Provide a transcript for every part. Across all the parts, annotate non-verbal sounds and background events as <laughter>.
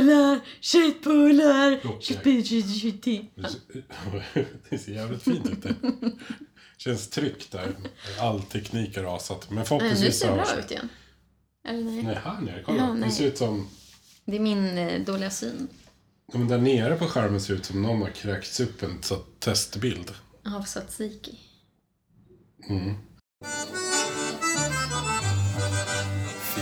Köttbullar, köttbullar, köttbullar. Det ser jävligt fint ut. Det <laughs> känns tryggt där. All teknik har rasat. Men Nu förhoppningsvis ser det hörs bra det. ut igen. Eller nej? Nej, här nere. Kolla. Ja, det ser ut som... Det är min eh, dåliga syn. Ja, men där nere på skärmen ser det ut som någon har kräkts upp en så testbild. Av tzatziki.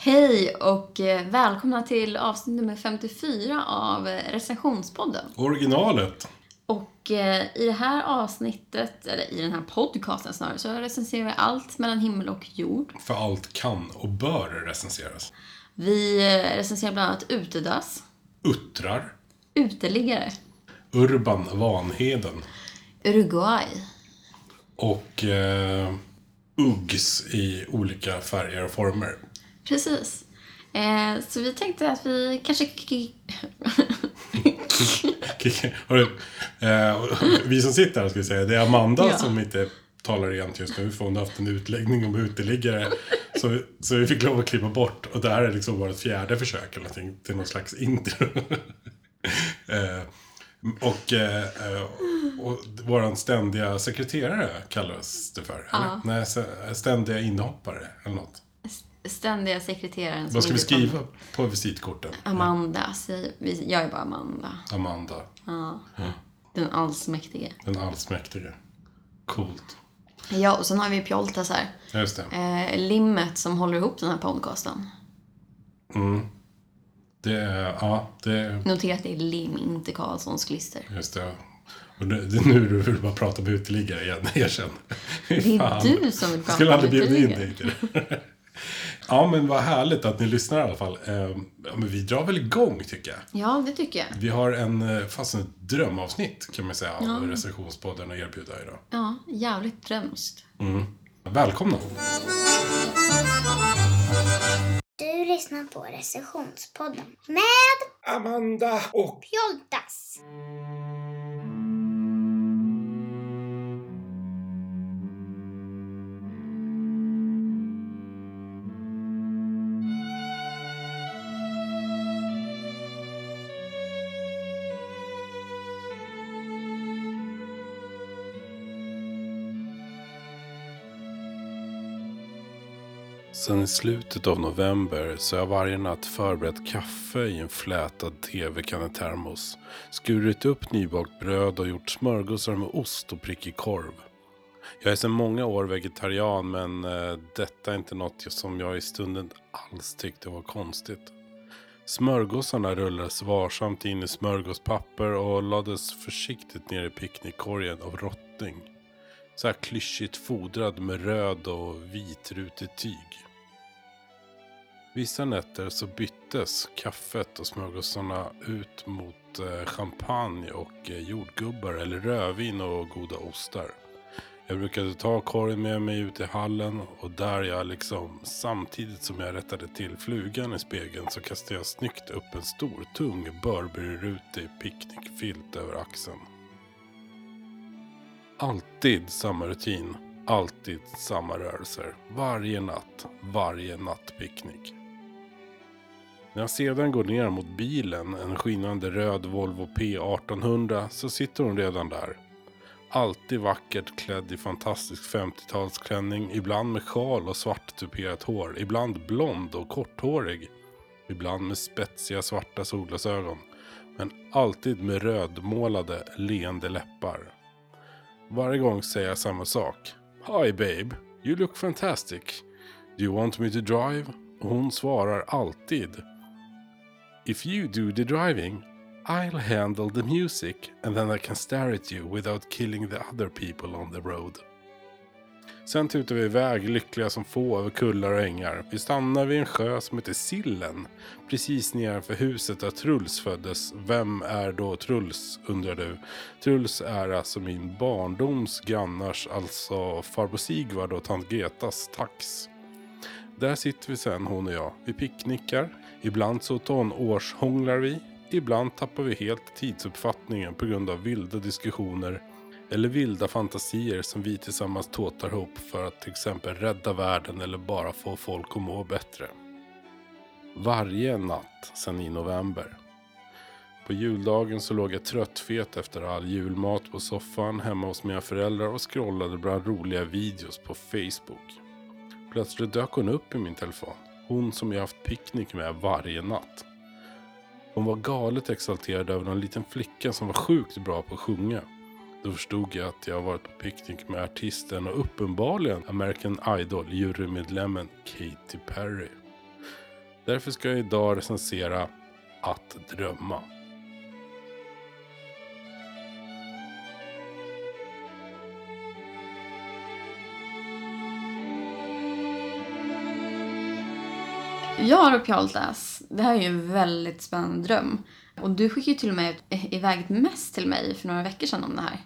Hej och eh, välkomna till avsnitt nummer 54 av eh, recensionspodden. Originalet. Och eh, i det här avsnittet, eller i den här podcasten snarare, så recenserar vi allt mellan himmel och jord. För allt kan och bör recenseras. Vi recenserar bland annat utedass, Uttrar. uteliggare, Urban Vanheden. Uruguay, Och eh, Uggs i olika färger och former. Precis. Eh, så vi tänkte att vi kanske... Hörru, <laughs> eh, vi som sitter här ska vi säga, det är Amanda Ja. som inte talar rent just nu för hon har haft en utläggning om uteliggare. Så, så vi fick lov att klippa bort. Och det här är liksom vårt fjärde försök eller någonting till någon slags intro. <laughs> eh, och eh, och vår ständiga sekreterare kallas det för. Ja. Eller? Nej, s- ständiga inhoppare eller något. Ständiga sekreteraren Vad ska vi skriva på visitkorten? Amanda. Jag är bara Amanda. Amanda, Ja. Den allsmäktige. den allsmäktige. Coolt. Ja, och sen har vi Pjoltas här. Just det. Eh, limmet som håller ihop den här podcasten. Det är, ja, det är, Notera att det är lim, inte Karlssons klister. just det. Och det, det är nu du vill bara prata om uteliggare igen, <laughs> erkänn. Det är du som vill prata Skulle om aldrig bjuda in uteliggare. dig till det. <laughs> Ja, men vad härligt att ni lyssnar i alla fall. Eh, Ja, men vi drar väl igång, tycker jag. Ja, det tycker jag. Vi har en, eh, fast ett drömavsnitt, kan man säga, av recensionspodden att erbjuda idag. Ja, jävligt drömskt. Välkomna! Du lyssnar på recensionspodden med Amanda och Pjoltas. Sen i slutet av november så har jag varje natt förberett kaffe i en flätad tv-kannetermos, skurit upp nybakt bröd och gjort smörgåsar med ost och prickig korv. Jag är sedan många år vegetarian men eh, detta är inte något som jag i stunden alls tyckte var konstigt. Smörgåsarna rullades varsamt in i smörgåspapper och lades försiktigt ner i picknickkorgen av rotting. Så här klyschigt fodrad med röd och vitrutigt tyg. Vissa nätter så byttes kaffet och smörgåsarna ut mot eh, champagne och eh, jordgubbar eller rödvin och goda ostar. Jag brukade ta korgen med mig ut i hallen och där jag liksom samtidigt som jag rättade till flugan i spegeln så kastade jag snyggt upp en stor tung Burberry-rutig picknickfilt över axeln. Alltid samma rutin. Alltid samma rörelser. Varje natt. Varje nattpicknick. När jag sedan går ner mot bilen, en skinande röd Volvo P1800, så sitter hon redan där. Alltid vackert klädd i fantastisk 50-talsklänning, ibland med sjal och svart tuperat hår, ibland blond och korthårig, ibland med spetsiga svarta solglasögon, men alltid med rödmålade, leende läppar. Varje gång säger jag samma sak. Hi babe, you look fantastic. Do you want me to drive? Och hon svarar alltid. If you do the driving, I'll handle the music and then I can stare at you without killing the other people on the road. Sen tutar vi iväg lyckliga som få över kullar och ängar. Vi stannar vid en sjö som heter Sillen. Precis nedanför huset där Truls föddes. Vem är då Truls undrar du? Truls är alltså min barndoms grannars, alltså farbror Sigvard och tant Gretas tax. Där sitter vi sen hon och jag. Vi picknickar. Ibland så tonårshånglar vi. Ibland tappar vi helt tidsuppfattningen på grund av vilda diskussioner eller vilda fantasier som vi tillsammans tåtar ihop för att till exempel rädda världen eller bara få folk att må bättre. Varje natt sedan i november. På juldagen så låg jag tröttfet efter all julmat på soffan hemma hos mina föräldrar och scrollade bland roliga videos på Facebook. Plötsligt dök hon upp i min telefon. Hon som jag haft picknick med varje natt. Hon var galet exalterad över en liten flicka som var sjukt bra på att sjunga. Då förstod jag att jag varit på picknick med artisten och uppenbarligen American Idol-jurymedlemmen Katy Perry. Därför ska jag idag recensera Att drömma. Ja då Pjoltas, det här är ju en väldigt spännande dröm. Och du skickade ju till och med iväg ett mess till mig för några veckor sedan om det här.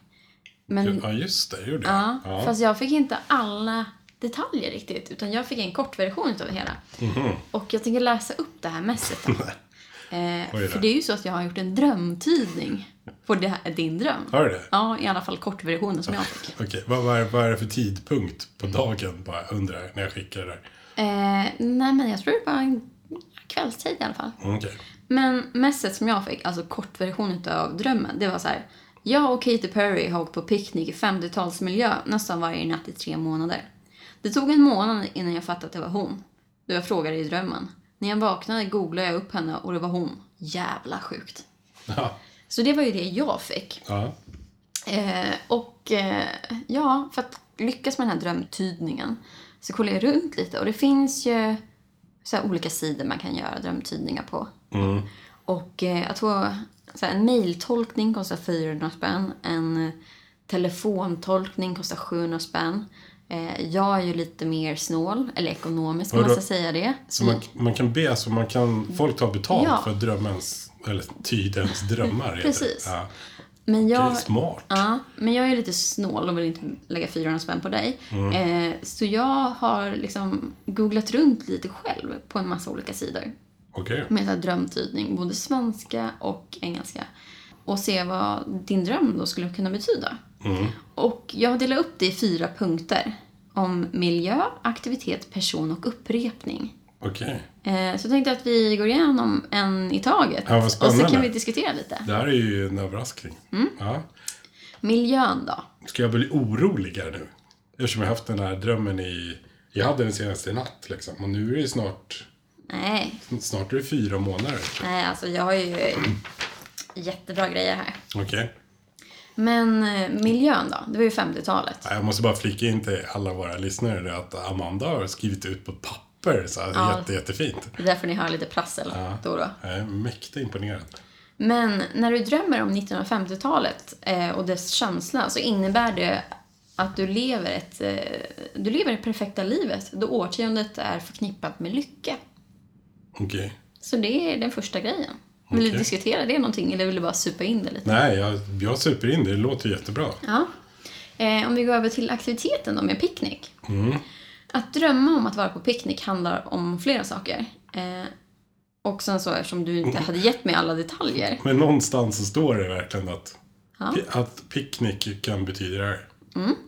Men, Ja just det, gjorde jag. ja, fast jag fick inte alla detaljer riktigt, utan jag fick en kortversion av det hela. Mhm. Och jag tänker läsa upp det här messet. <laughs> eh, för det är ju så att jag har gjort en drömtydning på här, din dröm. Har du det? Ja, i alla fall kortversionen som jag fick. <laughs> Okej, vad, vad, är, vad är det för tidpunkt på dagen bara undrar när jag skickar det där? Eh, nej, men jag tror det var en kvällstid i alla fall. Okej. Men messet som jag fick, alltså kortversionen av drömmen, det var så här. Jag och Katy Perry har åkt på picknick i 50-talsmiljö nästan varje natt i tre månader. Det tog en månad innan jag fattade att det var hon. Då jag frågade i drömmen. När jag vaknade googlade jag upp henne och det var hon. Jävla sjukt. Ja. Så det var ju det jag fick. ja. Eh, och eh, ja, för att lyckas med den här drömtydningen så kollar jag runt lite och det finns ju så olika sidor man kan göra drömtydningar på. Och eh, jag tror så en mailtolkning kostar 400 spänn, en telefontolkning kostar 700 spänn. Eh, jag är ju lite mer snål, eller ekonomisk om man ska säga det. Så man, man kan be, alltså man kan, folk tar betalt Ja. för drömmens, eller tydens drömmar. Precis. Ja. Men Det är jag, smart. Ja, men jag är lite snål och vill inte lägga 400 spänn på dig. Mm. Eh, så jag har liksom googlat runt lite själv på en massa olika sidor. Okej. Med så drömtydning, både svenska och engelska. Och se vad din dröm då skulle kunna betyda. Mm. Och jag delar upp det i fyra punkter. Om miljö, aktivitet, person och upprepning. Okej. Eh, så jag tänkte att vi går igenom en i taget. Ja, vad och så spännande. kan vi diskutera lite. Det här är ju en överraskning. Mm. Ja. Miljön då? Ska jag bli oroligare nu? Eftersom jag haft den här drömmen i... Jag hade den senaste i natt liksom. Och nu är det snart... Nej, Snart är det fyra månader. Nej, alltså jag har ju jättebra grejer här. Okej. Men eh, miljön då? Det var ju 50-talet. Ja, Jag måste bara flika in till alla våra lyssnare att Amanda har skrivit ut på ett papper. Så här, Ja. jätte, jättefint. Det är därför ni hör lite prassel då och då. Jag är mäkta imponerad. Men när du drömmer om 1950-talet eh, och dess känsla så innebär det att du lever ett, eh, du lever det perfekta livet då årtiondet är förknippat med lycka. Okej. Så det är den första grejen. Vill du Okej. diskutera det någonting eller vill du bara supa in det lite? Nej, jag, jag super in det. Det låter jättebra. Ja. Eh, om vi går över till aktiviteten då med picknick. Att drömma om att vara på picknick handlar om flera saker. Eh, och sen så eftersom du inte hade gett mig alla detaljer. Men någonstans så står det verkligen att, Ja. att picknick kan betyda det här.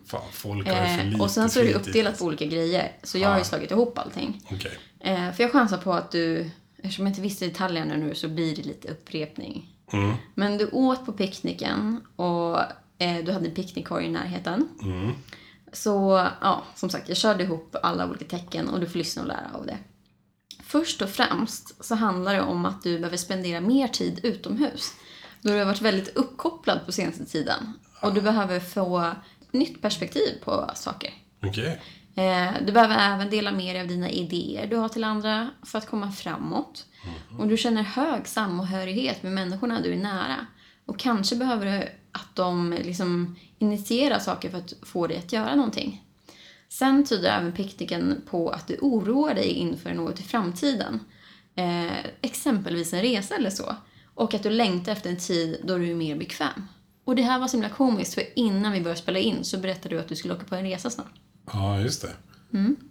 Fan, folk har ju för Eh, lite och sen så är det uppdelat på olika grejer. Så jag har ju slagit ihop allting. Okej. Eh, för jag chansar på att du, eftersom jag inte visste detaljerna nu så blir det lite upprepning. Mm. Men du åt på picknicken och eh, du hade en picknickkorg i närheten. Mm. Så ja, som sagt, jag körde ihop alla olika tecken och du får lyssna och lära av det. Först och främst så handlar det om att du behöver spendera mer tid utomhus. Då du har varit väldigt uppkopplad på senaste tiden. Och du behöver få nytt perspektiv på saker. Okej. Eh, Du behöver även dela med dig av dina idéer du har till andra för att komma framåt. Och du känner hög samhörighet med människorna du är nära. Och kanske behöver du att de liksom initierar saker för att få dig att göra någonting. Sen tyder även pikniken på att du oroar dig inför något i framtiden. Eh, exempelvis en resa eller så. Och att du längtar efter en tid då du är mer bekväm. Och det här var så himla komiskt för innan vi började spela in så berättade du att du skulle åka på en resa snart. Ja, just det.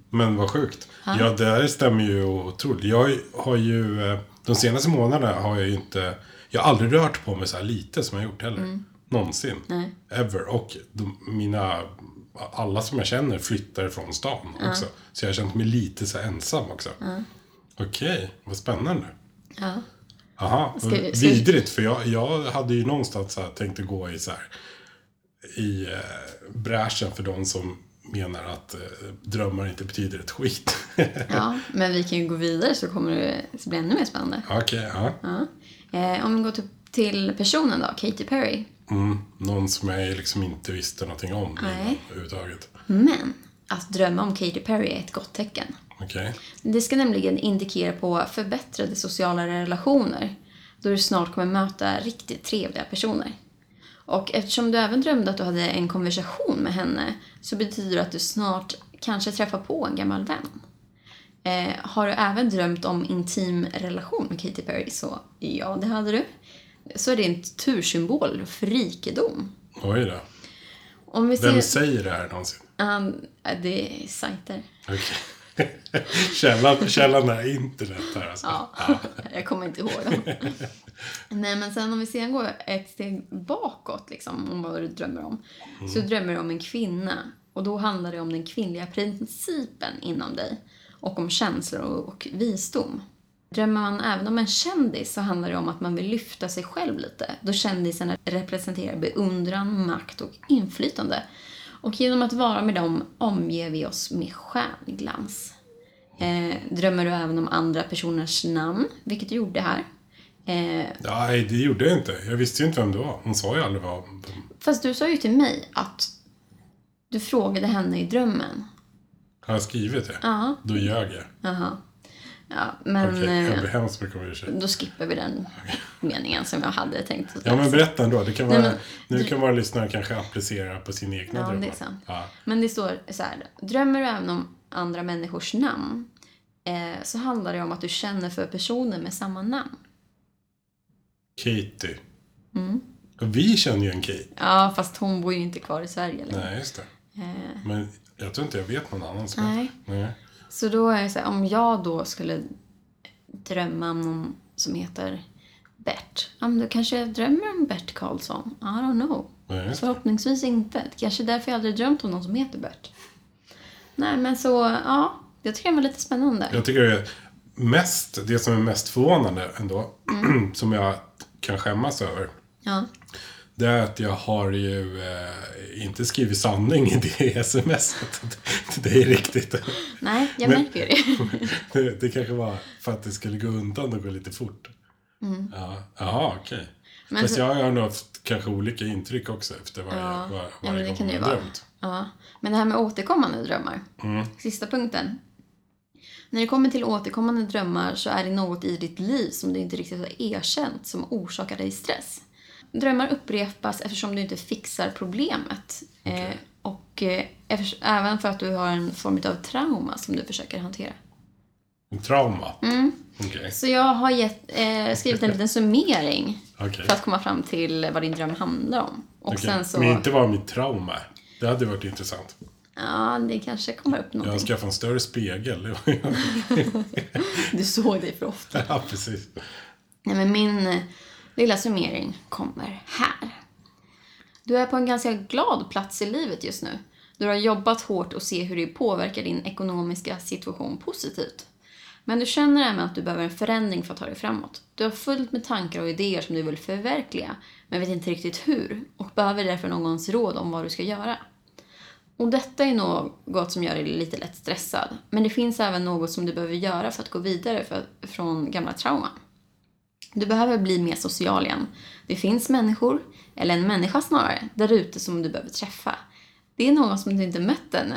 Men vad sjukt. Ja, det här stämmer ju otroligt. Jag har ju, eh, de senaste månaderna har jag ju inte, jag har aldrig rört på mig så här lite som jag gjort heller. Någonsin. Nej. Ever. Och de, mina, alla som jag känner flyttar från stan också. Så jag har känt mig lite så ensam också. Okej, vad spännande. Ja. Aha, Ska vi- ska vi- vidrigt. För jag, jag hade ju någonstans så här, tänkt att gå i så här, i eh, bräschen för de som menar att eh, drömmar inte betyder ett skit. <laughs> ja, men vi kan ju gå vidare så kommer det bli ännu mer spännande. Okej, ja. Ja. Eh, om vi går till, till personen då, Katy Perry. Mm, någon som jag liksom inte visste någonting om Nej. överhuvudtaget. Men att drömma om Katy Perry är ett gott tecken. Okej. Det ska nämligen indikera på förbättrade sociala relationer då du snart kommer möta riktigt trevliga personer. Och eftersom du även drömde att du hade en konversation med henne så betyder det att du snart kanske träffar på en gammal vän. Eh, har du även drömt om intim relation med Katy Perry så ja, det hade du. Så är det en tursymbol för rikedom. Oj då. Om vi ser... Vem säger det här någonsin? Um, det är sajter. Okej. <laughs> källan, källan är internet här alltså. Ja, <laughs> jag kommer inte ihåg dem. <laughs> Nej, men sen om vi sen går ett steg bakåt, liksom, om vad du drömmer om. Så drömmer du om en kvinna. Och då handlar det om den kvinnliga principen inom dig. Och om känslor och, och visdom. Drömmer man även om en kändis så handlar det om att man vill lyfta sig själv lite. Då kändisarna representerar beundran, makt och inflytande. Och genom att vara med dem omger vi oss med stjärnglans. Eh, drömmer du även om andra personers namn, vilket du gjorde här. Eh, Nej, det gjorde jag inte. Jag visste ju inte vem det var. Hon sa ju aldrig vad... fast du sa ju till mig att du frågade henne i drömmen. Har jag skrivit det? Ja. Då ljög jag. Jaha. Ja, men Okej, jag eh, ber hemskt mycket om ursäkt. då skippar vi den meningen som jag hade tänkt att Ja, men berätta ändå. Det kan Nej, vara, men- nu kan våra lyssnare kanske applicera på sina egna Ja, drömmar. det är sant. Ja. Men det står så här. Drömmer du även om andra människors namn eh, så handlar det om att du känner för personer med samma namn. Katie. Mm. Och vi känner ju en Kate. Ja, fast hon bor ju inte kvar i Sverige längre. Nej, just det. Eh, Men jag tror inte jag vet någon annan som Nej. Nej. Så då är det så här, om jag då skulle drömma om någon som heter Bert. Ja, men då kanske jag drömmer om Bert Karlsson. I don't know. Nej. Förhoppningsvis inte. Det kanske är därför jag aldrig drömt om någon som heter Bert. Nej, men så, ja. Jag tycker det var lite spännande. Jag tycker det är mest, det som är mest förvånande ändå, Mm. <clears throat> som jag kan skämmas över, Ja. Det är att jag har ju eh, inte skrivit sanning i det <laughs> smset. Det är riktigt. Nej, jag Men- märker det. <laughs> Det, det kanske var för att det skulle gå undan och gå lite fort. Ja, jaha, okej. Mm. Men Fast så- jag har nog haft kanske olika intryck också efter varje, Ja, var, ja, varje det gång jag ju har drömt. Ja. Men det här med återkommande drömmar. Sista punkten. När det kommer till återkommande drömmar så är det något i ditt liv som du inte riktigt har erkänt som orsakar dig stress. Drömmar upprepas eftersom du inte fixar problemet. Eh, och eh, eftersom, även för att du har en form av trauma som du försöker hantera. En trauma? Mm. Okej. Så jag har gett, eh, skrivit en liten summering Okej. för att komma fram till vad din dröm handlar om. Och sen så... Men inte vad mitt trauma är. Det hade varit intressant. Ja, det kanske kommer upp Jag någonting. skaffat en större spegel. <laughs> Du såg dig för ofta. ja, precis. Nej, men min lilla summering kommer här. Du är på en ganska glad plats i livet just nu. Du har jobbat hårt och ser hur det påverkar din ekonomiska situation positivt. Men du känner även att du behöver en förändring för att ta dig framåt. Du har fullt med tankar och idéer som du vill förverkliga, men vet inte riktigt hur och behöver därför någons råd om vad du ska göra. Och detta är något som gör dig lite lätt stressad. Men det finns även något som du behöver göra för att gå vidare för, från gamla trauman. Du behöver bli mer social igen. Det finns människor, eller en människa snarare, där ute som du behöver träffa. Det är någon som du inte mött ännu,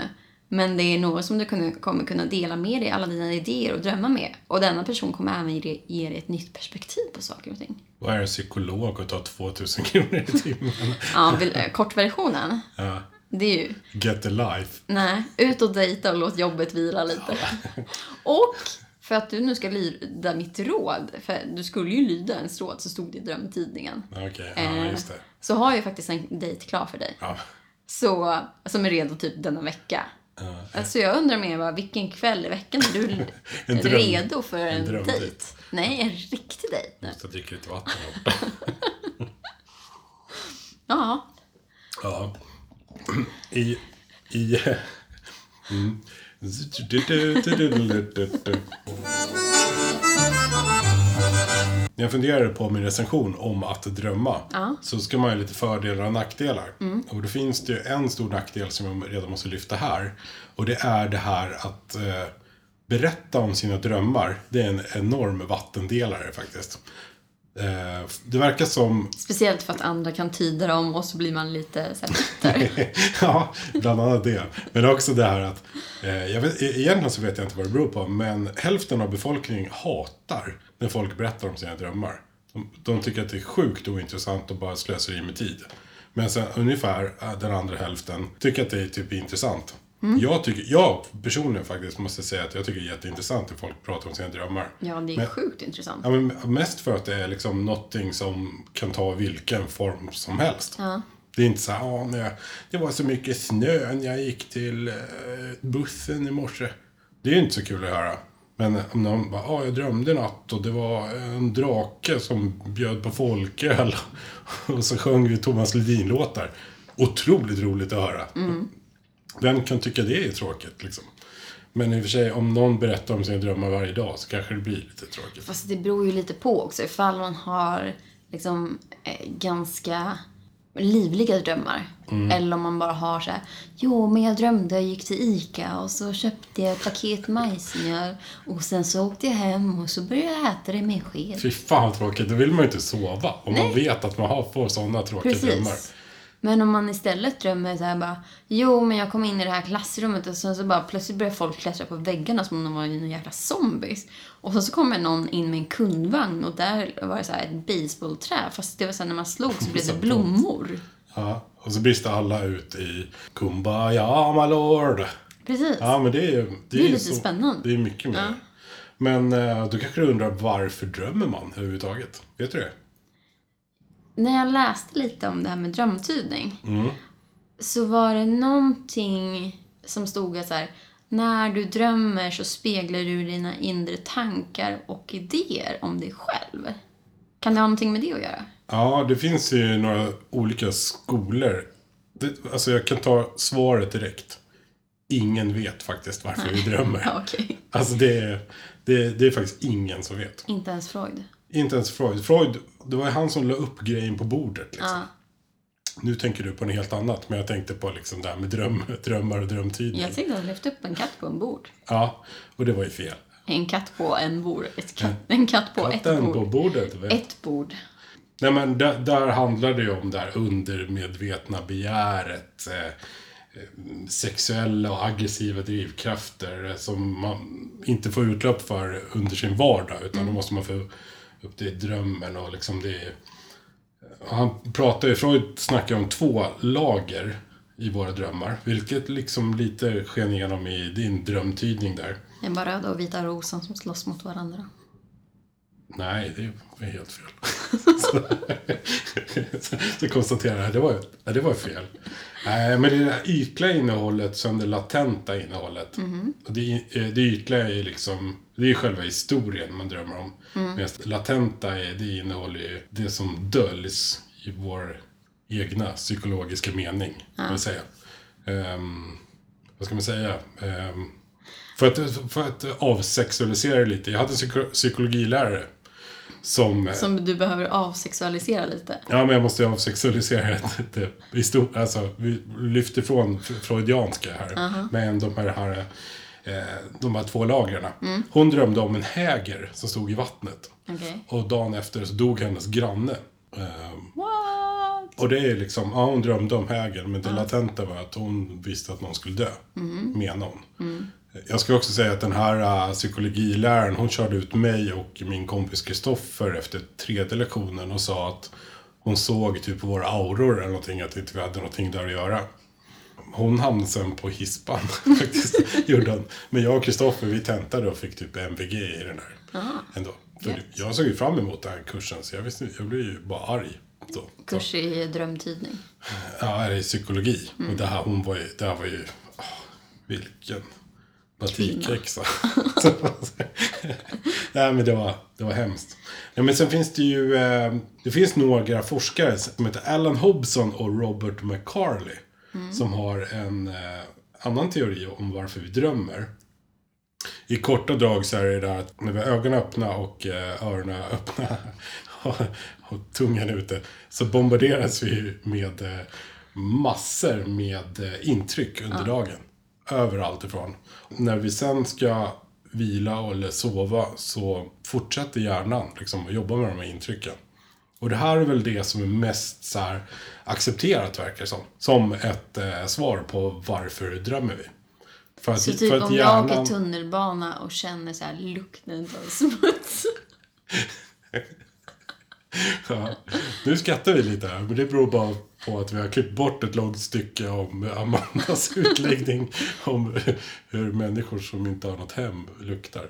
men det är någon som du kommer kunna dela med dig alla dina idéer och drömmar med. Och denna person kommer även ge ge dig ett nytt perspektiv på saker och ting. Vad är en psykolog och tar 2000 kronor i timmen? Ja, eh, kortversionen. Ja. Det är ju, Get a life. nej, ut och dejta och låt jobbet vila lite. Och för att du nu ska lyda mitt råd, för du skulle ju lyda ens råd, så stod det i drömtidningen. Okej, ja Eh, just det. Så har jag ju faktiskt en dejt klar för dig. Ja. Så, som är redo typ denna vecka. Så jag undrar mer bara, vilken kväll i veckan är du <laughs> redo för en, en drömdejt. dejt? Nej, en riktig dejt nu. Jag dricker lite vatten. <laughs> Ja, Ja. I... I... <laughs> Mm. När <laughs> jag funderade på min recension om att drömma Ja. så ska man ha lite fördelar och nackdelar. Och då finns det ju en stor nackdel som jag redan måste lyfta här. Och det är det här att eh, berätta om sina drömmar. Det är en enorm vattendelare faktiskt. Eh, det verkar som speciellt för att andra kan tyda dem och så blir man lite så bitter. <laughs> ja, bland annat det. Men också det här att, eh, jag vet, egentligen så vet jag inte vad det beror på, men hälften av befolkningen hatar när folk berättar om sina drömmar. De, de tycker att det är sjukt ointressant och bara slösar i med tid. Men sen ungefär eh, den andra hälften tycker att det är typ intressant. Jag, tycker, jag personligen faktiskt måste säga att jag tycker det är jätteintressant när folk pratar om sina drömmar. Ja, det är Men- sjukt intressant. Ja, men mest för att det är liksom någonting som kan ta vilken form som helst. Ja. Det är inte så här, "Ja, när jag, det var så mycket snö när jag gick till eh, bussen i morse. Det är inte så kul att höra. Men om någon bara, ja, jag drömde natt och det var en drake som bjöd på folköl. <laughs> Och så sjöng vi Thomas Ledin-låtar. Otroligt roligt att höra. Vem kan tycka det är tråkigt liksom? Men i och för sig, om någon berättar om sina drömmar varje dag så kanske det blir lite tråkigt. Fast det beror ju lite på också. Ifall man har liksom eh, ganska livliga drömmar. Eller om man bara har så här, jo men jag drömde, jag gick till ICA och så köpte jag ett paket majsmjöl och sen så åkte jag hem och så började jag äta det med sked. Fy fan vad tråkigt, då vill man ju inte sova. Om man vet att man har, får sådana tråkiga drömmar. Men om man istället drömmer så här bara, jo men jag kom in i det här klassrummet och sen så bara plötsligt börjar folk klättra på väggarna som om de var en jäkla zombies. Och sen så kommer någon in med en kundvagn och där var det så här ett baseballträ fast det var så här, när man slog så blev det blommor. Ja, och så brister alla ut i Kumbaya my lord. Precis. Ja, men det är ju... Det är lite så, spännande. Det är mycket mer. Men eh, då kanske du undrar varför drömmer man överhuvudtaget? Vet du det? När jag läste lite om det här med drömtydning så var det någonting som stod att så här, när du drömmer så speglar du dina inre tankar och idéer om dig själv. Kan det ha någonting med det att göra? Ja, det finns ju några olika skolor. Det, alltså jag kan ta svaret direkt. Ingen vet faktiskt varför vi <laughs> drömmer. Okej. Alltså det är, det, det är faktiskt ingen som vet. Inte ens Freud. Inte ens Freud. Freud, det var ju han som la upp grejen på bordet. Liksom. Nu tänker du på något helt annat, men jag tänkte på liksom det här med dröm, <laughs> drömmar och drömtidning. Jag tänkte att han lyfte upp en katt på en bord. Ja, och det var ju fel. En katt på en bord. Ett katt, en katt på Katten ett bord. på bordet. Vet. Ett bord. Nej, men där, där handlar det ju om det här undermedvetna begäret. Eh, eh, sexuella och aggressiva drivkrafter som man inte får utlopp för under sin vardag. Utan då måste man få upp det i drömmen och liksom det är... Han pratar ju, Freud snackar om två lager i våra drömmar. Vilket liksom lite sken igenom i din drömtydning där. Det är bara röda och vita rosen som slåss mot varandra. Nej, det är helt fel. så, <laughs> så, konstaterar jag, det var, ja, det var fel. Nej, men det där ytliga innehållet som det latenta innehållet. Och det, eh, det ytliga är liksom, det är själva historien man drömmer om. Medan det latenta är, det innehåller ju det som döljs i vår egna psykologiska mening. Ja. Vill säga. Ehm, vad ska man säga? Ehm, för att, för att avsexualisera det lite. Jag hade en psyko- psykologilärare som... Som du behöver avsexualisera lite. Ja, men jag måste ju avsexualisera <laughs> det. stor, alltså, vi lyfter från freudianska här. Men de här, här, eh, de här två lagren. Hon drömde om en häger som stod i vattnet. Okej. Och dagen efter så dog hennes granne. Ehm, What? Och det är liksom, ja hon drömde om hägern men det latenta var att hon visste att någon skulle dö. Menar hon. Jag ska också säga att den här uh, psykologiläraren, hon körde ut mig och min kompis Kristoffer efter tredje lektionen och sa att hon såg typ på våra auror eller någonting att inte vi hade någonting där att göra. Hon hamnade sen på hispan <laughs> faktiskt. <laughs> gjorde hon. Men jag och Kristoffer vi tentade och fick typ MVG i den här. Ändå. För Gött. jag såg ju fram emot den här kursen så jag, visste, jag blev ju bara arg. Så, Kurs i drömtydning. Ja, i psykologi. Mm. Och det här, hon var ju, det här var ju, åh, vilken batikhäxa. <laughs> Nej, men det var, det var hemskt. Ja, men sen finns det ju, eh, det finns några forskare som heter Alan Hobson och Robert McCarley. Som har en eh, annan teori om varför vi drömmer. I korta drag så är det där att när vi har ögonen öppna och eh, öronen öppna <laughs> och, tungan ute så bombarderas vi med eh, massor med eh, intryck under dagen. Överallt ifrån. När vi sen ska vila eller sova så fortsätter hjärnan liksom att jobba med de här intrycken. Och det här är väl det som är mest så här, accepterat verkar som. Som ett eh, svar på varför drömmer vi. För att, Så typ för att om jag åker tunnelbana och känner så här lukten av smuts. <laughs> <laughs> Ja. Nu skrattar vi lite här, men det beror bara på att vi har klippt bort ett långt stycke om Amandas <laughs> utläggning om hur människor som inte har något hem luktar.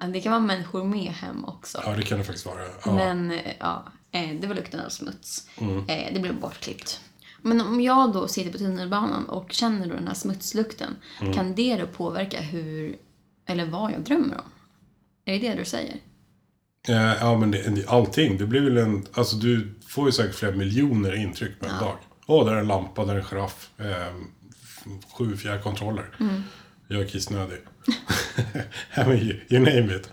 Ja, Det kan vara människor med hem också. Ja, det kan det faktiskt vara. Ja. Men eh, ja, eh, det var lukten av smuts. Mm. Eh, Det blev bortklippt. Men om jag då sitter på tunnelbanan och känner då den här smutslukten, Mm. kan det då påverka hur, eller vad jag drömmer om? Är det det du säger? Eh, Ja, men det, allting. Det blir väl en... Alltså du får ju säkert flera miljoner intryck på en dag. Åh, där är en lampa, där är en giraff. Eh, sju fjärrkontroller. Jag är kissnödig. <laughs> ja, you, you name it.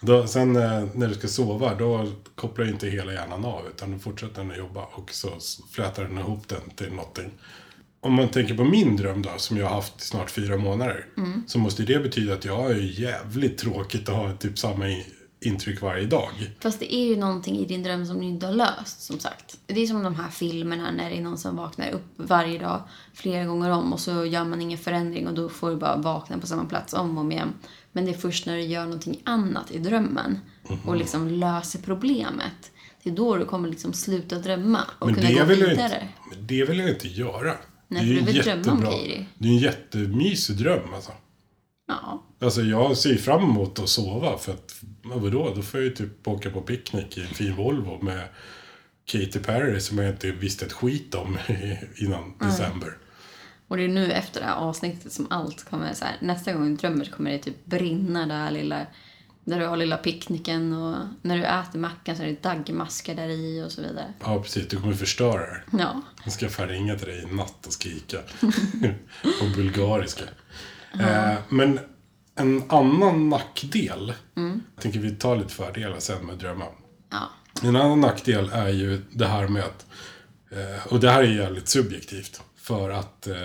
Då, sen eh, när du ska sova, då kopplar inte hela hjärnan av. Utan då fortsätter den att jobba och så flätar den ihop den till någonting. Om man tänker på min dröm då, som jag har haft i snart fyra månader. Så måste det betyda att jag ju jävligt tråkigt att ha typ samma intryck varje dag. Fast det är ju någonting i din dröm som du inte har löst, som sagt. Det är som de här filmerna när det är någon som vaknar upp varje dag flera gånger om och så gör man ingen förändring och då får du bara vakna på samma plats om och om igen. Men det är först när du gör någonting annat i drömmen och liksom löser problemet. Det är då du kommer liksom sluta drömma och Men kunna det gå vidare. inte, men det vill jag inte göra. Nej, det är för du vill drömma om jättebra- grejer. Det är en jättemysig dröm alltså. Ja. Alltså jag ser fram emot att sova för att, men vadå, då får jag ju typ åka på picknick i en fin Volvo med Katy Perry som jag inte visste ett skit om innan december. Och det är nu efter det här avsnittet som allt kommer så här. Nästa gång du drömmer så kommer det typ brinna där lilla, där du har lilla picknicken och när du äter mackan så är det daggmaskar där i och så vidare. Ja, precis. Du kommer förstöra det. Ja. Jag ska få ringa till dig i natt och skrika. <laughs> på bulgariska. Eh, men en annan nackdel. Jag tänker vi tar lite fördelar sen med drömmar. Ja. En annan nackdel är ju det här med att, eh, och det här är jävligt subjektivt, för att eh,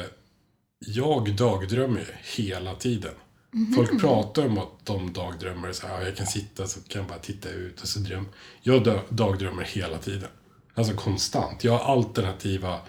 jag dagdrömmer ju hela tiden. Folk pratar om att de dagdrömmer så här, "Ja, jag kan sitta så kan jag bara titta ut och så dröm. Jag dagdrömmer hela tiden. Alltså konstant. Jag har alternativa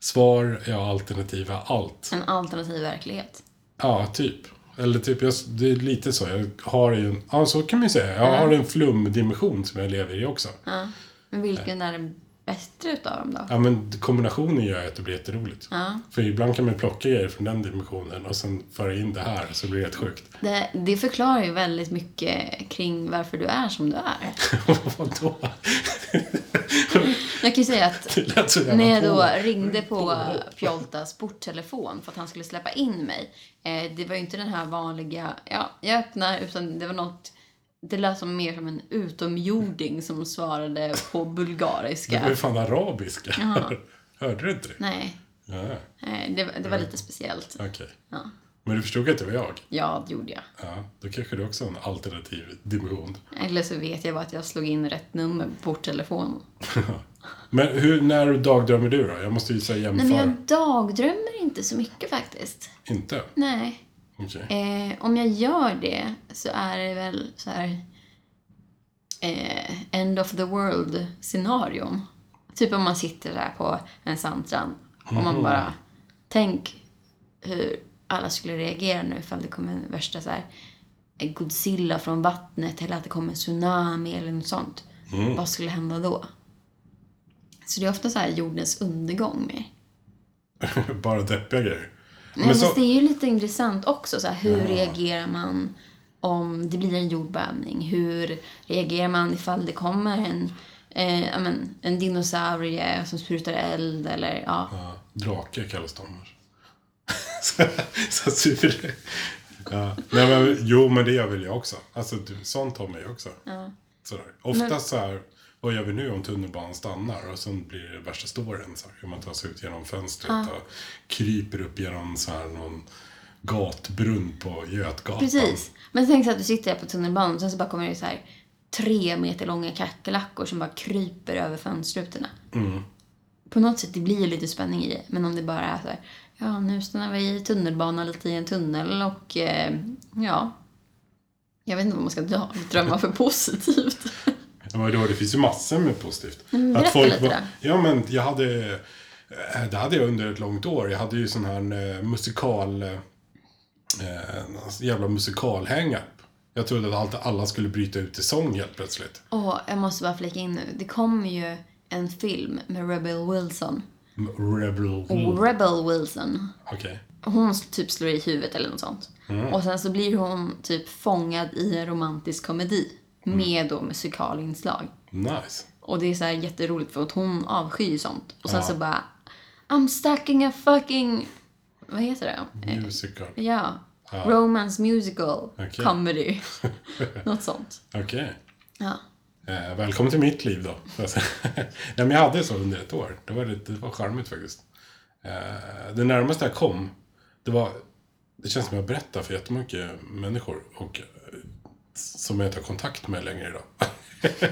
svar, jag har alternativa allt. En alternativ verklighet. Ja, typ. Eller typ, jag, det är lite så. Jag har ju en, ja så kan man ju säga. Jag har en flumdimension som jag lever i också. Ja. Men vilken är den bättre utav dem då? Ja, men kombinationen gör att det blir jätteroligt. Ja. För ibland kan man plocka grejer från den dimensionen och sen föra in det här så blir det helt sjukt. Det, det förklarar ju väldigt mycket kring varför du är som du är. <laughs> Vadå? Jag kan ju säga att när jag på. då ringde på Pjoltas porttelefon för att han skulle släppa in mig. Eh, det var ju inte den här vanliga, ja, jag öppnar, utan det var något det lät som mer som en utomjording som svarade på Det var ju bulgariska. fan arabiska. Jaha. <laughs> Hörde du inte det? Nej, Ja, nej, det, var- det var lite speciellt. okej. Ja. Men du förstod att det var jag? Ja, det gjorde jag. Ja, då kanske du också har en alternativ dimension. Eller så vet jag bara att jag slog in rätt nummer på porttelefonen. <laughs> Men hur, när dagdrömmer du då? Jag måste ju säga Nej, jämföra. men jag dagdrömmer inte så mycket faktiskt. Inte? Nej. Okej. Eh, om jag gör det så är det väl så här eh, end of the world scenarion. Typ om man sitter där på en sandstrand och man bara tänk hur alla skulle reagera nu ifall det kom en värsta så här Godzilla från vattnet eller att det kom en tsunami eller något sånt. Vad skulle hända då? Så det är ofta så här jordens undergång mer. <laughs> Bara deppiga grejer. Men fast så, det är ju lite intressant också. Så här, hur reagerar man om det blir en jordbävning? Hur reagerar man ifall det kommer en, eh, ja, men, en dinosaurie som sprutar eld? Eller, ja. ja, drake kallas de. <laughs> så, så super. Ja. Nej, men, jo, men det gör väl jag också. Alltså, sånt har man ju också. Sådär. Oftast så här, vad gör vi nu om tunnelbanan stannar? Och sen blir det värsta storyn. Så här, hur man tar sig ut genom fönstret och kryper upp genom så här, någon gatbrunn på Götgatan. Precis. Men tänk så att du sitter här på tunnelbanan och sen så bara kommer det så här tre meter långa kackerlackor som bara kryper över fönsterrutorna. På något sätt, det blir lite spänning i det. Men om det bara är så här, ja nu stannar vi i tunnelbanan lite i en tunnel och eh, ja. Jag vet inte vad man ska drömma för positivt. Ja, men då, det finns ju massor med positivt. Mm, berätta lite då. Ja, men jag hade... eh, Det hade jag under ett långt år. Jag hade ju sån här eh, musikal... Eh, eh, jävla musikalhang-up. Jag trodde att allt, alla skulle bryta ut i sång helt plötsligt. Åh, jag måste bara flika in nu. Det kommer ju en film med Rebel Wilson. Rebel... Och Rebel Wilson, Okej. hon typ slår i huvudet eller något sånt. Och sen så blir hon typ fångad i en romantisk komedi. Med då musikalinslag. Nice. Och det är så här jätteroligt för att hon avskyr sånt. Och sen så bara I'm stuck in a fucking... Vad heter det? Eh, Musical. Ja. Romance musical Okej. comedy. <laughs> Något sånt. Okej. Ja. Eh, välkommen till mitt liv då. Nej, <laughs> men jag hade så under ett år. Det var, lite, det var charmigt faktiskt. Eh, det närmaste jag kom, det var... Det känns som jag berättar för jättemycket människor. Och, som jag inte har kontakt med längre idag. <laughs>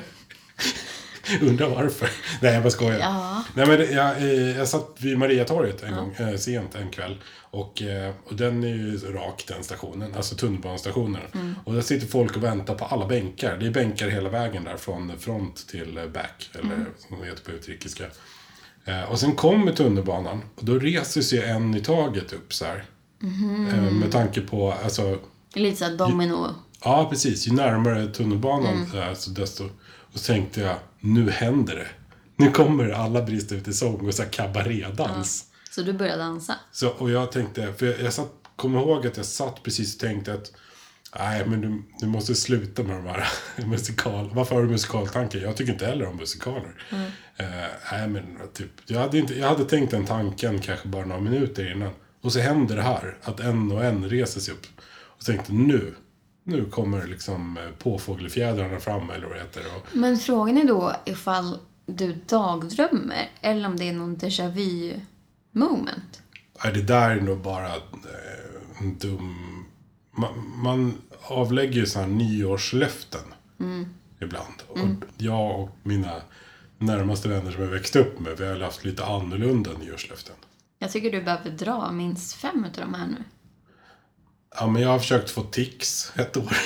Undrar varför. Nej, jag bara skojar. Ja. Nej, men jag, eh, jag satt vid Mariatorget en gång, eh, sent en kväll. Och, eh, och den är ju rak den stationen, alltså tunnelbanestationen. Och där sitter folk och väntar på alla bänkar. Det är bänkar hela vägen där från front till back, eller som det heter på utrikiska. Och sen kommer tunnelbanan och då reser sig en i taget upp så här. Eh, med tanke på, alltså, Lite såhär domino. Ja precis, ju närmare tunnelbanan är så desto... Och så tänkte jag, nu händer det. Nu kommer alla brista ut i sång och så här kabarédans. Så du började dansa. Så, och jag tänkte, för jag, jag satt, kom ihåg att jag satt precis och tänkte att Nej, men du, du måste sluta med de här <laughs> musikal... Varför har du musikaltankar? Jag tycker inte heller om musikaler. Eh, nej, men typ, jag, hade inte, jag hade tänkt den tanken kanske bara några minuter innan. Och så händer det här, att en och en reser sig upp. Och tänkte nu, nu kommer liksom eh, påfågelfjädrarna fram, eller vad det heter. Och, Men frågan är då ifall du dagdrömmer eller om det är någon déjà vu moment. Nej, det där är nog bara eh, en dum... Man, man avlägger ju sådana här nyårslöften ibland. Och jag och mina närmaste vänner som jag växte upp med, vi har haft lite annorlunda nyårslöften. Jag tycker du behöver dra minst fem utav de här nu. Ja, men jag har försökt få tics ett år.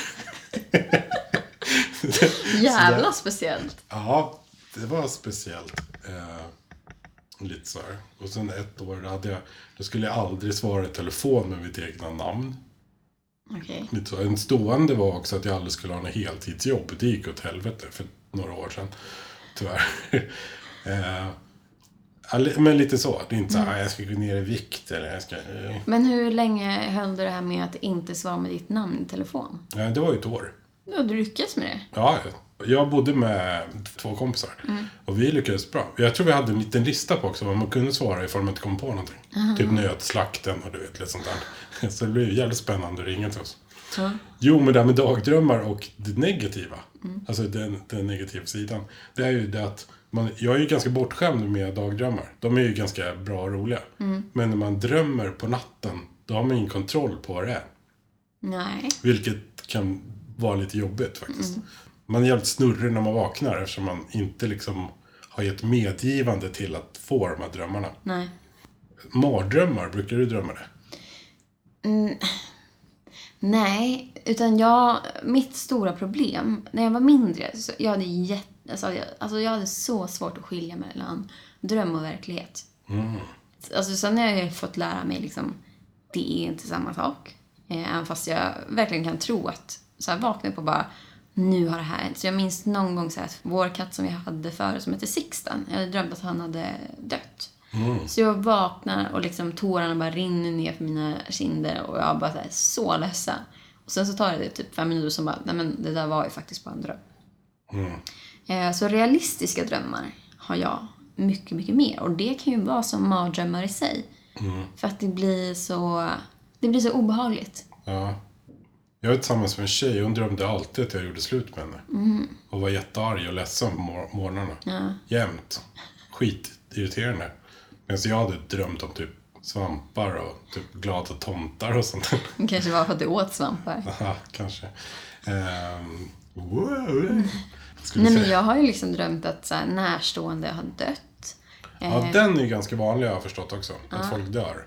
<laughs> Jävla speciellt. Ja, det var speciellt. Eh, lite så här. Och sen ett år hade jag, då skulle jag aldrig svara i telefon med mitt egna namn. Lite så. En stående var också att jag aldrig skulle ha något heltidsjobb. Det gick åt helvete för några år sedan. Tyvärr. <laughs> eh, men lite så. Det är inte så här, "Ah, jag ska gå ner i vikt eller jag ska... Men hur länge höll du det här med att inte svara med ditt namn i telefon? Nej, det var ju ett år. Ja, du lyckades med det. Ja, jag bodde med två kompisar. Och vi lyckades bra. Jag tror vi hade en liten lista på också vad man kunde svara ifall man inte kom på någonting. Typ nötslakten och du vet, lite sånt där. <laughs> Så det blev jävligt spännande att ringa till oss. Jo, men det här med dagdrömmar och det negativa. Alltså den, den negativa sidan. Det är ju det att man, jag är ju ganska bortskämd med dagdrömmar. De är ju ganska bra och roliga. Men när man drömmer på natten, då har man ingen kontroll på vad det är. Nej. Vilket kan vara lite jobbigt faktiskt. Man är jävligt snurrig när man vaknar eftersom man inte liksom har gett medgivande till att få de här drömmarna. Nej. Mardrömmar, brukar du drömma det? Nej, utan jag, mitt stora problem, när jag var mindre, så jag hade jätte, alltså jag, alltså jag hade så svårt att skilja mellan dröm och verklighet. Alltså sen har jag fått lära mig liksom, det är inte samma sak. Eh, Även fast jag verkligen kan tro att, så här vakna upp och bara, nu har det här hänt. Så jag minns någon gång så här, att vår katt som vi hade förut som hette Sixten, jag hade drömt att han hade dött. Så jag vaknar och liksom tårarna bara rinner ner för mina kinder och jag bara så, här, så ledsen. Och sen så tar det typ fem minuter som bara, nej men det där var ju faktiskt bara en dröm. Eh, Så realistiska drömmar har jag mycket, mycket mer. Och det kan ju vara som mardrömmar i sig. För att det blir så, det blir så obehagligt. Ja. Jag är tillsammans med en tjej. Hon drömde alltid att jag gjorde slut med henne. Och var jättearg och ledsen på mor- morgnarna. Ja. Jämt. Skitirriterande. Medan jag hade drömt om typ svampar och typ glada tomtar och sånt. Kanske var för att du åt svampar. <laughs> Ja, kanske. Um, wow. Nej men jag har ju liksom drömt att så här, närstående har dött. Ja, Eh, den är ju ganska vanlig har jag förstått också. Att folk dör.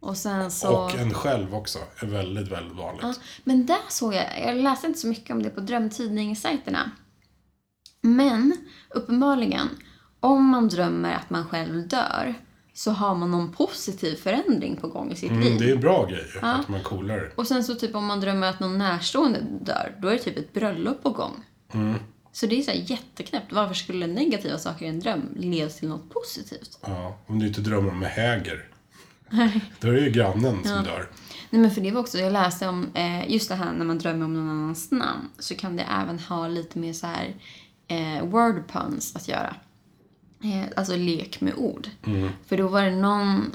och sen så... Och en själv också. är väldigt, väldigt vanligt. Ja, men där såg jag, jag läste inte så mycket om det på drömtidningssajterna. Men uppenbarligen, om man drömmer att man själv dör så har man någon positiv förändring på gång i sitt Mm, liv. det är en bra grej ju, att man coolar. Och sen så typ om man drömmer att någon närstående dör, då är det typ ett bröllop på gång. Mm. Så det är så här jätteknäppt. Varför skulle negativa saker i en dröm leda till något positivt? Ja, om du inte drömmer om häger. Då är det ju grannen som dör. Nej men för det var också, jag läste om eh, just det här när man drömmer om någon annans namn så kan det även ha lite mer så här eh, word puns att göra. Eh, alltså lek med ord. För då var det någon,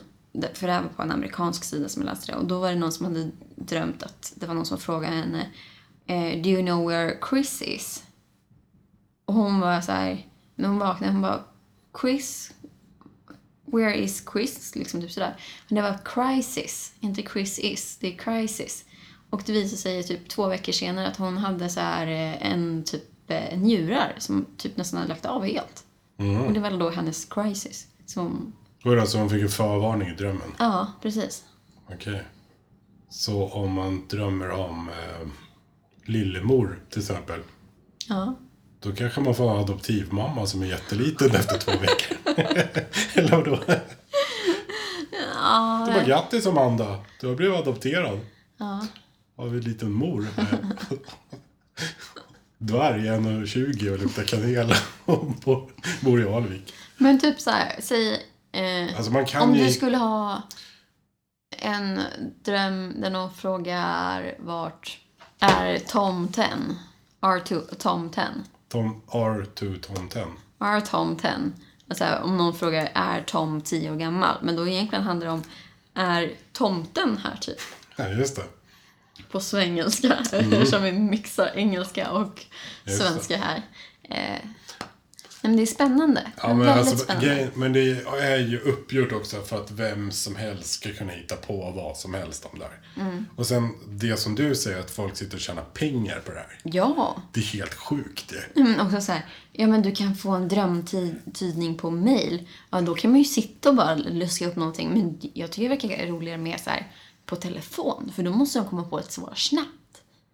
för det här var på en amerikansk sida som jag läste det och då var det någon som hade drömt att det var någon som frågade henne eh, Do you know where Chris is? Och hon var så här, när hon vaknade, hon bara Chris? Where is Chris? Liksom typ sådär. Men det var crisis, inte Chris is. Det är crisis. Och det visade sig typ två veckor senare att hon hade så här eh, en typ eh, njurar som typ nästan hade lagt av helt. Och det var då hennes crisis. Som, det alltså hon fick en förvarning i drömmen. ja, precis. Okej. Så om man drömmer om eh, lillemor till exempel. Ja. Då kanske man får en adoptivmamma som är jätteliten efter två veckor. <laughs> Eller vadå? Ja, Det var grattis Amanda. Du har blivit adopterad. ja. Av en liten mor. Dvärg, <laughs> 1,20 och luktar kanel. <laughs> Och bor- i Alvik. Men typ så här, säg... Eh, Alltså om ju... du skulle ha en dröm där någon frågar vart är Tom 10? R2, Tom 10. Tom R2 Tom 10. Är Tom 10? Alltså om någon frågar är Tom 10 år gammal? Men då egentligen handlar det om är tomten här typ? Ja, just det. På svengelska. <laughs> Eftersom vi mixar engelska och Mm. Just det. svenska här. Eh, men det är spännande. Ja, men, Väldigt alltså, spännande. men det är ju uppgjort också för att vem som helst ska kunna hitta på vad som helst om det här. Mm. Och sen det som du säger, att folk sitter och tjänar pengar på det här. Ja. Det är helt sjukt det. Men också så här, ja men du kan få en drömtydning på mail. Ja, då kan man ju sitta och bara luska upp någonting. Men jag tycker det verkar roligare med så här på telefon. För då måste de komma på ett svar snabbt.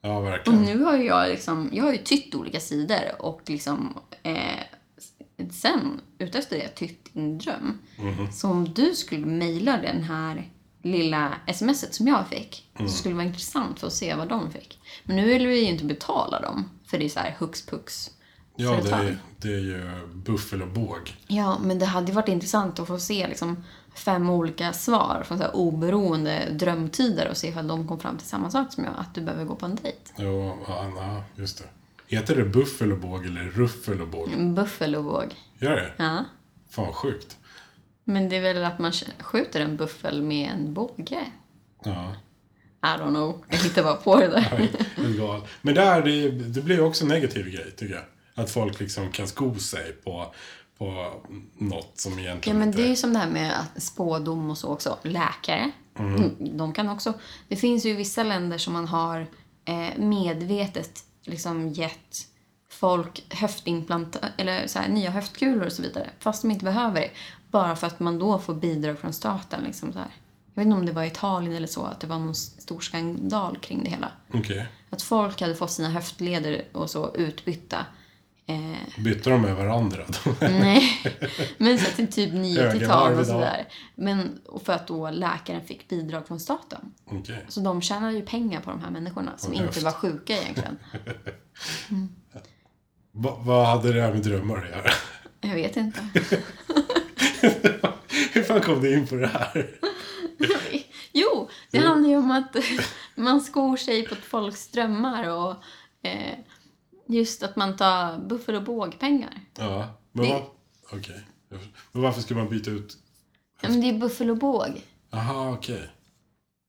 Ja, Och verkligen. nu har ju jag liksom, jag har ju tytt olika sidor och liksom eh, sen utefter det tytt din dröm. Så om du skulle mejla den här lilla smset som jag fick så skulle det vara intressant för att se vad de fick. Men nu vill vi ju inte betala dem för det är så här hux pux Ja, det är, det är ju buffel och båg. Ja, men det hade ju varit intressant att få se liksom fem olika svar från så här oberoende drömtider och se ifall de kom fram till samma sak som jag, att du behöver gå på en dejt. Jo, ja, just det. Heter det buffel och båg eller ruffel och båg? En buffel och våg. Gör det? Ja. Fan sjukt. Men det är väl att man skjuter en buffel med en båge? Ja. I don't know. Jag hittar bara på det där. <laughs> Galet. Men där, det, det blir ju också en negativ grej, tycker jag. Att folk liksom kan sko sig på, på något som Ja, egentligen men inte... det är ju som det här med att spådom och så också. Läkare, mm. de kan också... Det finns ju vissa länder som man har eh, medvetet liksom gett folk höftimplant eller så här, nya höftkulor och så vidare. Fast de inte behöver det. Bara för att man då får bidrag från staten. Liksom så här. Jag vet inte om det var i Italien eller så, att det var någon stor skandal kring det hela. Okej. Att folk hade fått sina höftleder och så utbytta. Eh, Bytte de med varandra? Nej, <laughs> men så till typ nio Högervarv titan och sådär. Men och för att då läkaren fick bidrag från staten. Okej. Så de tjänade ju pengar på de här människorna som Och inte höft. var sjuka egentligen. <laughs> Va, vad hade det här med drömmar att göra? Jag vet inte. <laughs> Hur fan kom du in på det här? Jo, det handlar ju om att man skor sig på folks drömmar och eh, just att man tar buffel och bågpengar. Ja, men, Det- vad, okej. men varför ska man byta ut... Ja, men det är buffel och båg. Aha, okej.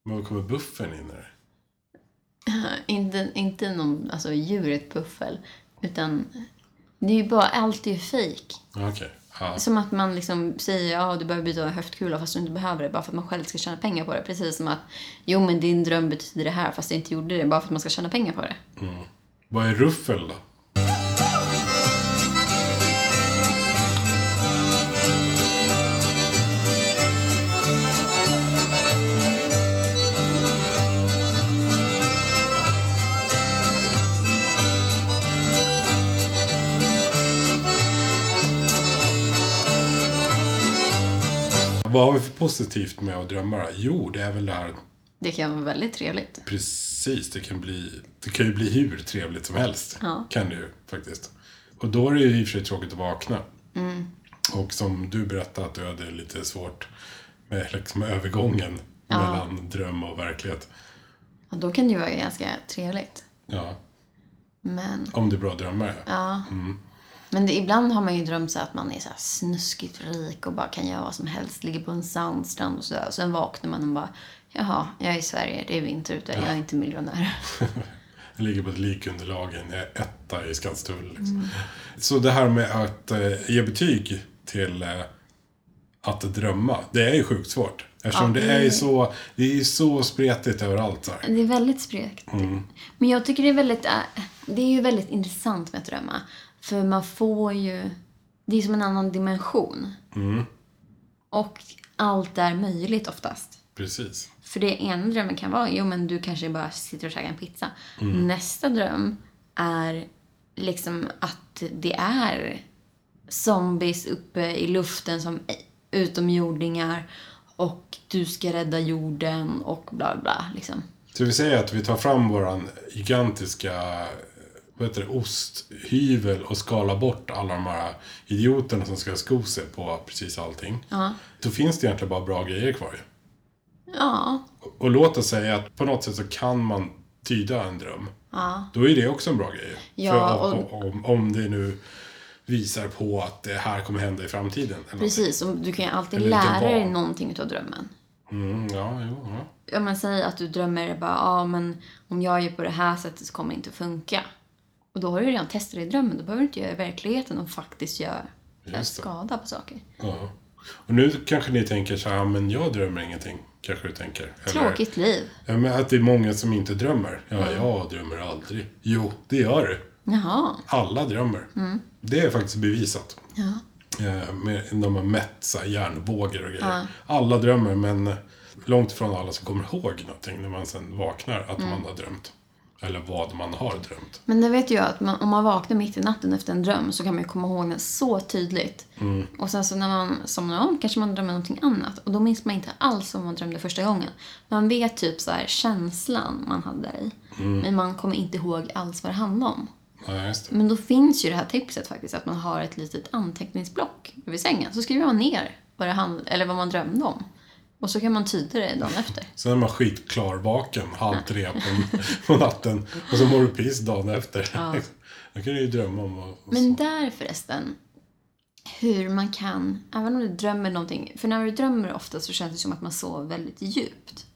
Men vad kommer buffen in i det? <laughs> Inte, inte någon, alltså djuret buffel. Utan det är ju bara, allt är ju fejk. Ja. Som att man liksom säger ja du behöver byta höftkula fast du inte behöver det bara för att man själv ska tjäna pengar på det. Precis som att jo men din dröm betyder det här fast jag inte gjorde det bara för att man ska tjäna pengar på det. Vad är ruffel då? Vad har vi för positivt med att drömma då? Jo, det är väl det här Det kan vara väldigt trevligt. Precis, det kan, bli, det kan ju bli hur trevligt som helst. Ja. Kan det ju faktiskt. Och då är det ju i och för sig tråkigt att vakna. Mm. Och som du berättade att du hade lite svårt med liksom övergången Ja. mellan dröm och verklighet. Och då kan det ju vara ganska trevligt. Ja, Men, om det är bra drömmar. Ja. ja. Men det, ibland har man ju drömt så att man är så snuskigt rik och bara kan göra vad som helst. Ligger på en sandstrand och sådär. Och sen vaknar man och bara, jaha, jag är i Sverige, det är vinter ute, jag är inte miljonär. <laughs> Jag ligger på ett likunderlag i en etta i Skanstull. Liksom. Mm. Så det här med att eh, ge betyg till eh, att drömma, det är ju sjukt svårt. Eftersom Ja, det är ju så, det är så spretigt överallt. Så här. Det är väldigt sprekt. Men jag tycker det är väldigt, äh, det är ju väldigt intressant med att drömma. För man får ju, det är som en annan dimension. Och allt är möjligt oftast. Precis. För det ena drömmen kan vara, jo men du kanske bara sitter och käkar en pizza. Nästa dröm är liksom att det är zombies uppe i luften som utomjordingar och du ska rädda jorden och bla bla liksom. Så vi säger att vi tar fram våran gigantiska vad heter det, osthyvel och skalar bort alla de här idioterna som ska sko sig på precis allting. Ja. Då finns det egentligen bara bra grejer kvar ju. Ja, Och låt oss säga att på något sätt så kan man tyda en dröm. ja. Då är det också en bra grej. Ja, För och- om, om det nu visar på att det här kommer hända i framtiden. Eller Precis, och du kan ju alltid Eller lära dig någonting utav drömmen. Mm, ja, jo, ja. Om man säger att du drömmer bara, ja men om jag gör på det här sättet så kommer det inte funka. Och då har du redan testat det i drömmen, då behöver du inte göra i verkligheten och faktiskt göra skada på saker. ja. Och nu kanske ni tänker så här, men jag drömmer ingenting. Kanske du tänker. Eller- Tråkigt liv. Ja, men att det är många som inte drömmer. Ja, jag drömmer aldrig. Jo, det gör du. Jaha. Alla drömmer. Det är faktiskt bevisat. Ja. Eh, med, de har mätt så här hjärnvågor och grejer. Alla drömmer, men långt ifrån alla som kommer ihåg någonting när man sen vaknar att man har drömt. Eller vad man har drömt. Men det vet jag att man, om man vaknar mitt i natten efter en dröm så kan man ju komma ihåg den så tydligt. Och sen så när man somnar om kanske man drömmer någonting annat. Och då minns man inte alls vad man drömde första gången. Man vet typ så här känslan man hade i. Men man kommer inte ihåg alls vad det handlade om. Ja. Men då finns ju det här tipset faktiskt att man har ett litet anteckningsblock vid sängen. Så skriver man ner vad, det hand, eller vad man drömde om. Och så kan man tyda det dagen efter. Sen är man skitklarvaken halv tre på, <laughs> på natten. Och så mår du piss dagen efter. Då <laughs> kan du ju drömma om och, och Men där förresten, hur man kan, även om du drömmer någonting, för när du drömmer ofta så känns det som att man sover väldigt djupt.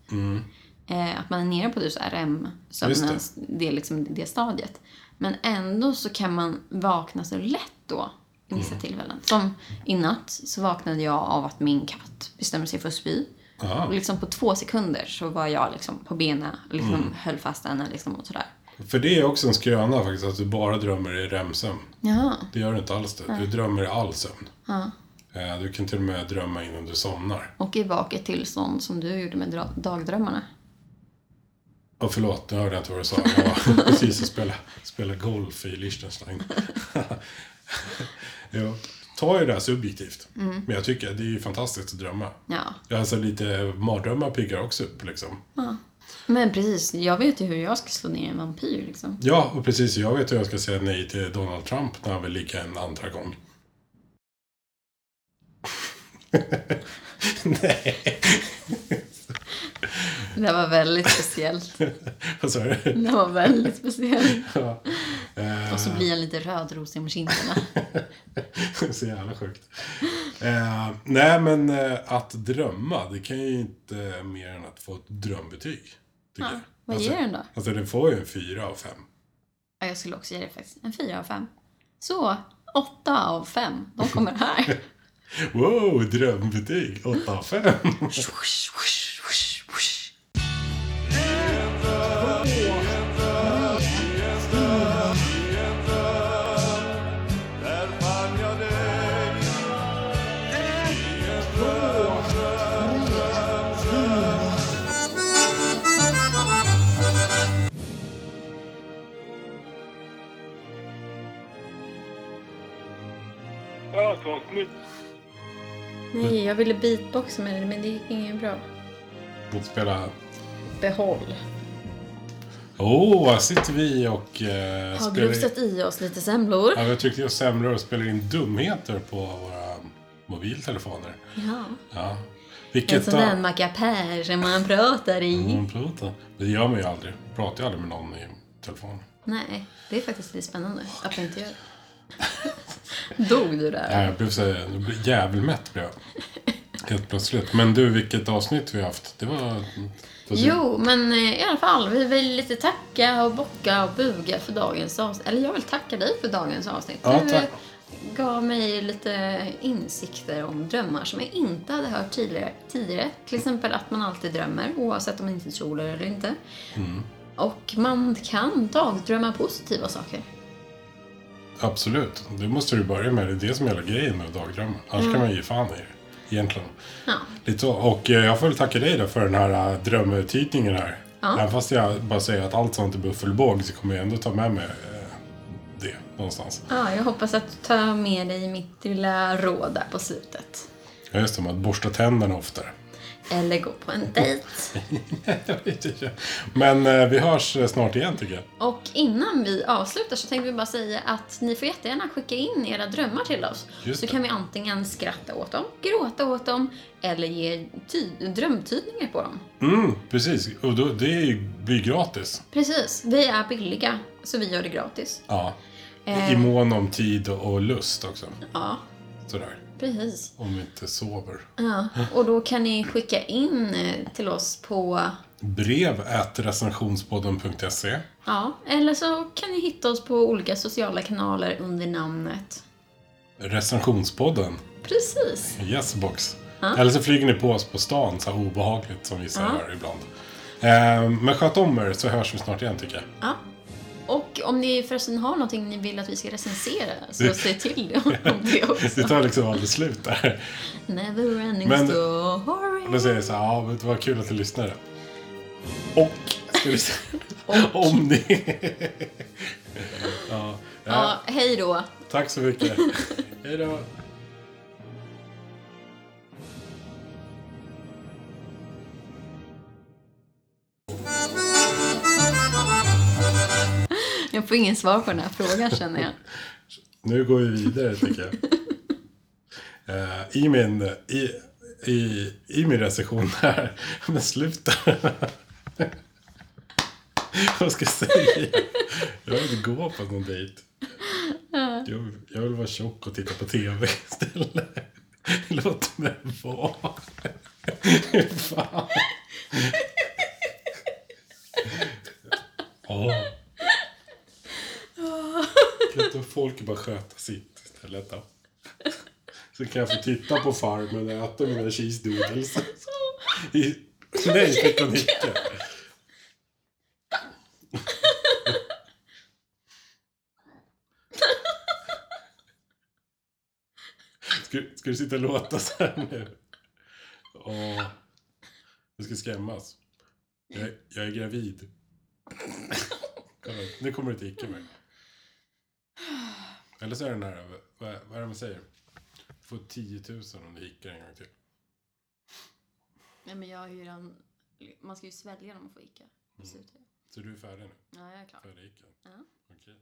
Eh, att man är nere på typ REM-sömnen, Just det. är liksom det stadiet. Men ändå så kan man vakna så lätt då, vissa tillfällen. Som i natt så vaknade jag av att min katt bestämde sig för att spy. Ja. Och liksom på två sekunder så var jag liksom på benen, liksom höll fast henne liksom och sådär. För det är också en skröna faktiskt, att du bara drömmer i REM-sömn. Det gör du inte alls det. Du drömmer i all sömn. Eh, Du kan till och med drömma innan du somnar. Och i vaket tillstånd som du gjorde med dagdrömmarna. Och förlåt, nu hörde jag inte vad du sa. Jag var <laughs> precis och spelade, spelade golf i Liechtenstein. <laughs> jo. Ta ju det här subjektivt. Men jag tycker det är ju fantastiskt att drömma. Ja. Alltså lite mardrömmar piggar också upp liksom. Men precis, jag vet ju hur jag ska slå ner en vampyr liksom. Ja, och precis. Jag vet hur jag ska säga nej till Donald Trump när han vill ligga en andra gång. <laughs> Nej. Det var väldigt speciellt. <laughs> Vad sa du? Det var väldigt speciellt. <laughs> Ja. Eh, Och så blir jag lite rödrosig om kinderna. <laughs> så jävla sjukt. Eh, nej, men eh, att drömma, det kan ju inte mer än att få ett drömbetyg. Tycker jag. Vad alltså, ger den då? Alltså den får ju en fyra av fem. Ja, jag skulle också ge det faktiskt en fyra av fem. Så, åtta av fem. De kommer här. Wow, drömbetyg! 8 av 5. Nej, jag ville beatboxa med det, men det gick inget bra. Spela... Behåll. Åh, här sitter vi och uh, Har grusat i oss lite semlor. Ja, vi har tryckt i oss semlor och spelar in dumheter på våra mobiltelefoner. Ja. Ja. En Vilket sån där mackapär som man pratar i. Mm, prata. Det gör man ju aldrig. Pratar ju aldrig med någon i telefon. Nej, det är faktiskt lite spännande att jag inte gör. Dog du där? Nej, jag blev så jävelmätt blev jag. Helt plötsligt. Men du, vilket avsnitt vi har haft. Det var... Jo, men eh, i alla fall, vi vill lite tacka och bocka och buga för dagens avsnitt. Eller jag vill tacka dig för dagens avsnitt. Ja, du tack. gav mig lite insikter om drömmar som jag inte hade hört tidigare. tidigare. Till exempel att man alltid drömmer, oavsett om man inte tror det eller inte. Mm. Och man kan dagdrömma positiva saker. Absolut. Det måste du börja med. Det är det som är hela grejen med dagdrömmar. Annars kan man ge fan i det. Egentligen. Ja. Lite så. Och eh, jag får väl tacka dig då för den här uh, drömuttytningen här. Ja. Även fast jag bara säger att allt sånt är buffelbåg så kommer jag ändå ta med mig eh, det någonstans. Ja, jag hoppas att du tar med dig mitt lilla råd där på slutet. Ja, just det. Att borsta tänderna oftare. Eller gå på en dejt. <laughs> Men eh, vi hörs eh, snart igen tycker jag. Och innan vi avslutar så tänkte vi bara säga att ni får jättegärna skicka in era drömmar till oss. Just så det. kan vi antingen skratta åt dem, gråta åt dem eller ge ty- drömtydningar på dem. Mm, precis. Och då, det blir gratis. Precis, vi är billiga så vi gör det gratis. Ja. Eh. I mån om tid och lust också. Ja, Sådär. Precis. Om vi inte sover. Ja, och då kan ni skicka in eh, till oss på Brev recensionspodden.se Ja, eller så kan ni hitta oss på olika sociala kanaler under namnet. Recensionspodden. Precis. Yesbox. Eller så flyger ni på oss på stan så här obehagligt som vissa Ja. gör ibland. Eh, men sköt om er så hörs vi snart igen tycker jag. Ja. Och om ni förresten har någonting ni vill att vi ska recensera så säg till det om det också. <laughs> Det tar liksom aldrig slut där. Never ending Men- story. Då säger så här, ja men det var kul att du lyssnade. Och, ska vi se, <laughs> <laughs> om ni... ja, ja, Ja, hej då. tack så mycket. Hej då. Jag får ingen svar på den här frågan känner jag. <laughs> Nu går vi vidare tycker jag. Eh, I min, i, i, i min recension här, <laughs> men sluta. <laughs> Vad ska jag säga? Jag vill inte gå på någon dejt. Jag, jag vill vara tjock och titta på tv istället. Låt mig vara. Fan. Ja. Kan inte folk bara sköta sitt istället då? Så kan jag få titta på Farmen och äta mina cheese doodles. I- Nej, fick Nicke! Ska, ska du sitta och låta så här nu? Åh. Du ska skrämmas. Jag, är- jag är gravid. Kolla, Nu kommer du inte icke mig. Eller så är det den här, vad, vad är det man säger? Du får 10 000 om du hickar en gång till. Nej men jag har ju redan... Man ska ju svälja dem och få icka. Så du är färdig nu? Ja, jag är klar. Färdig ickad? Ja. Okej.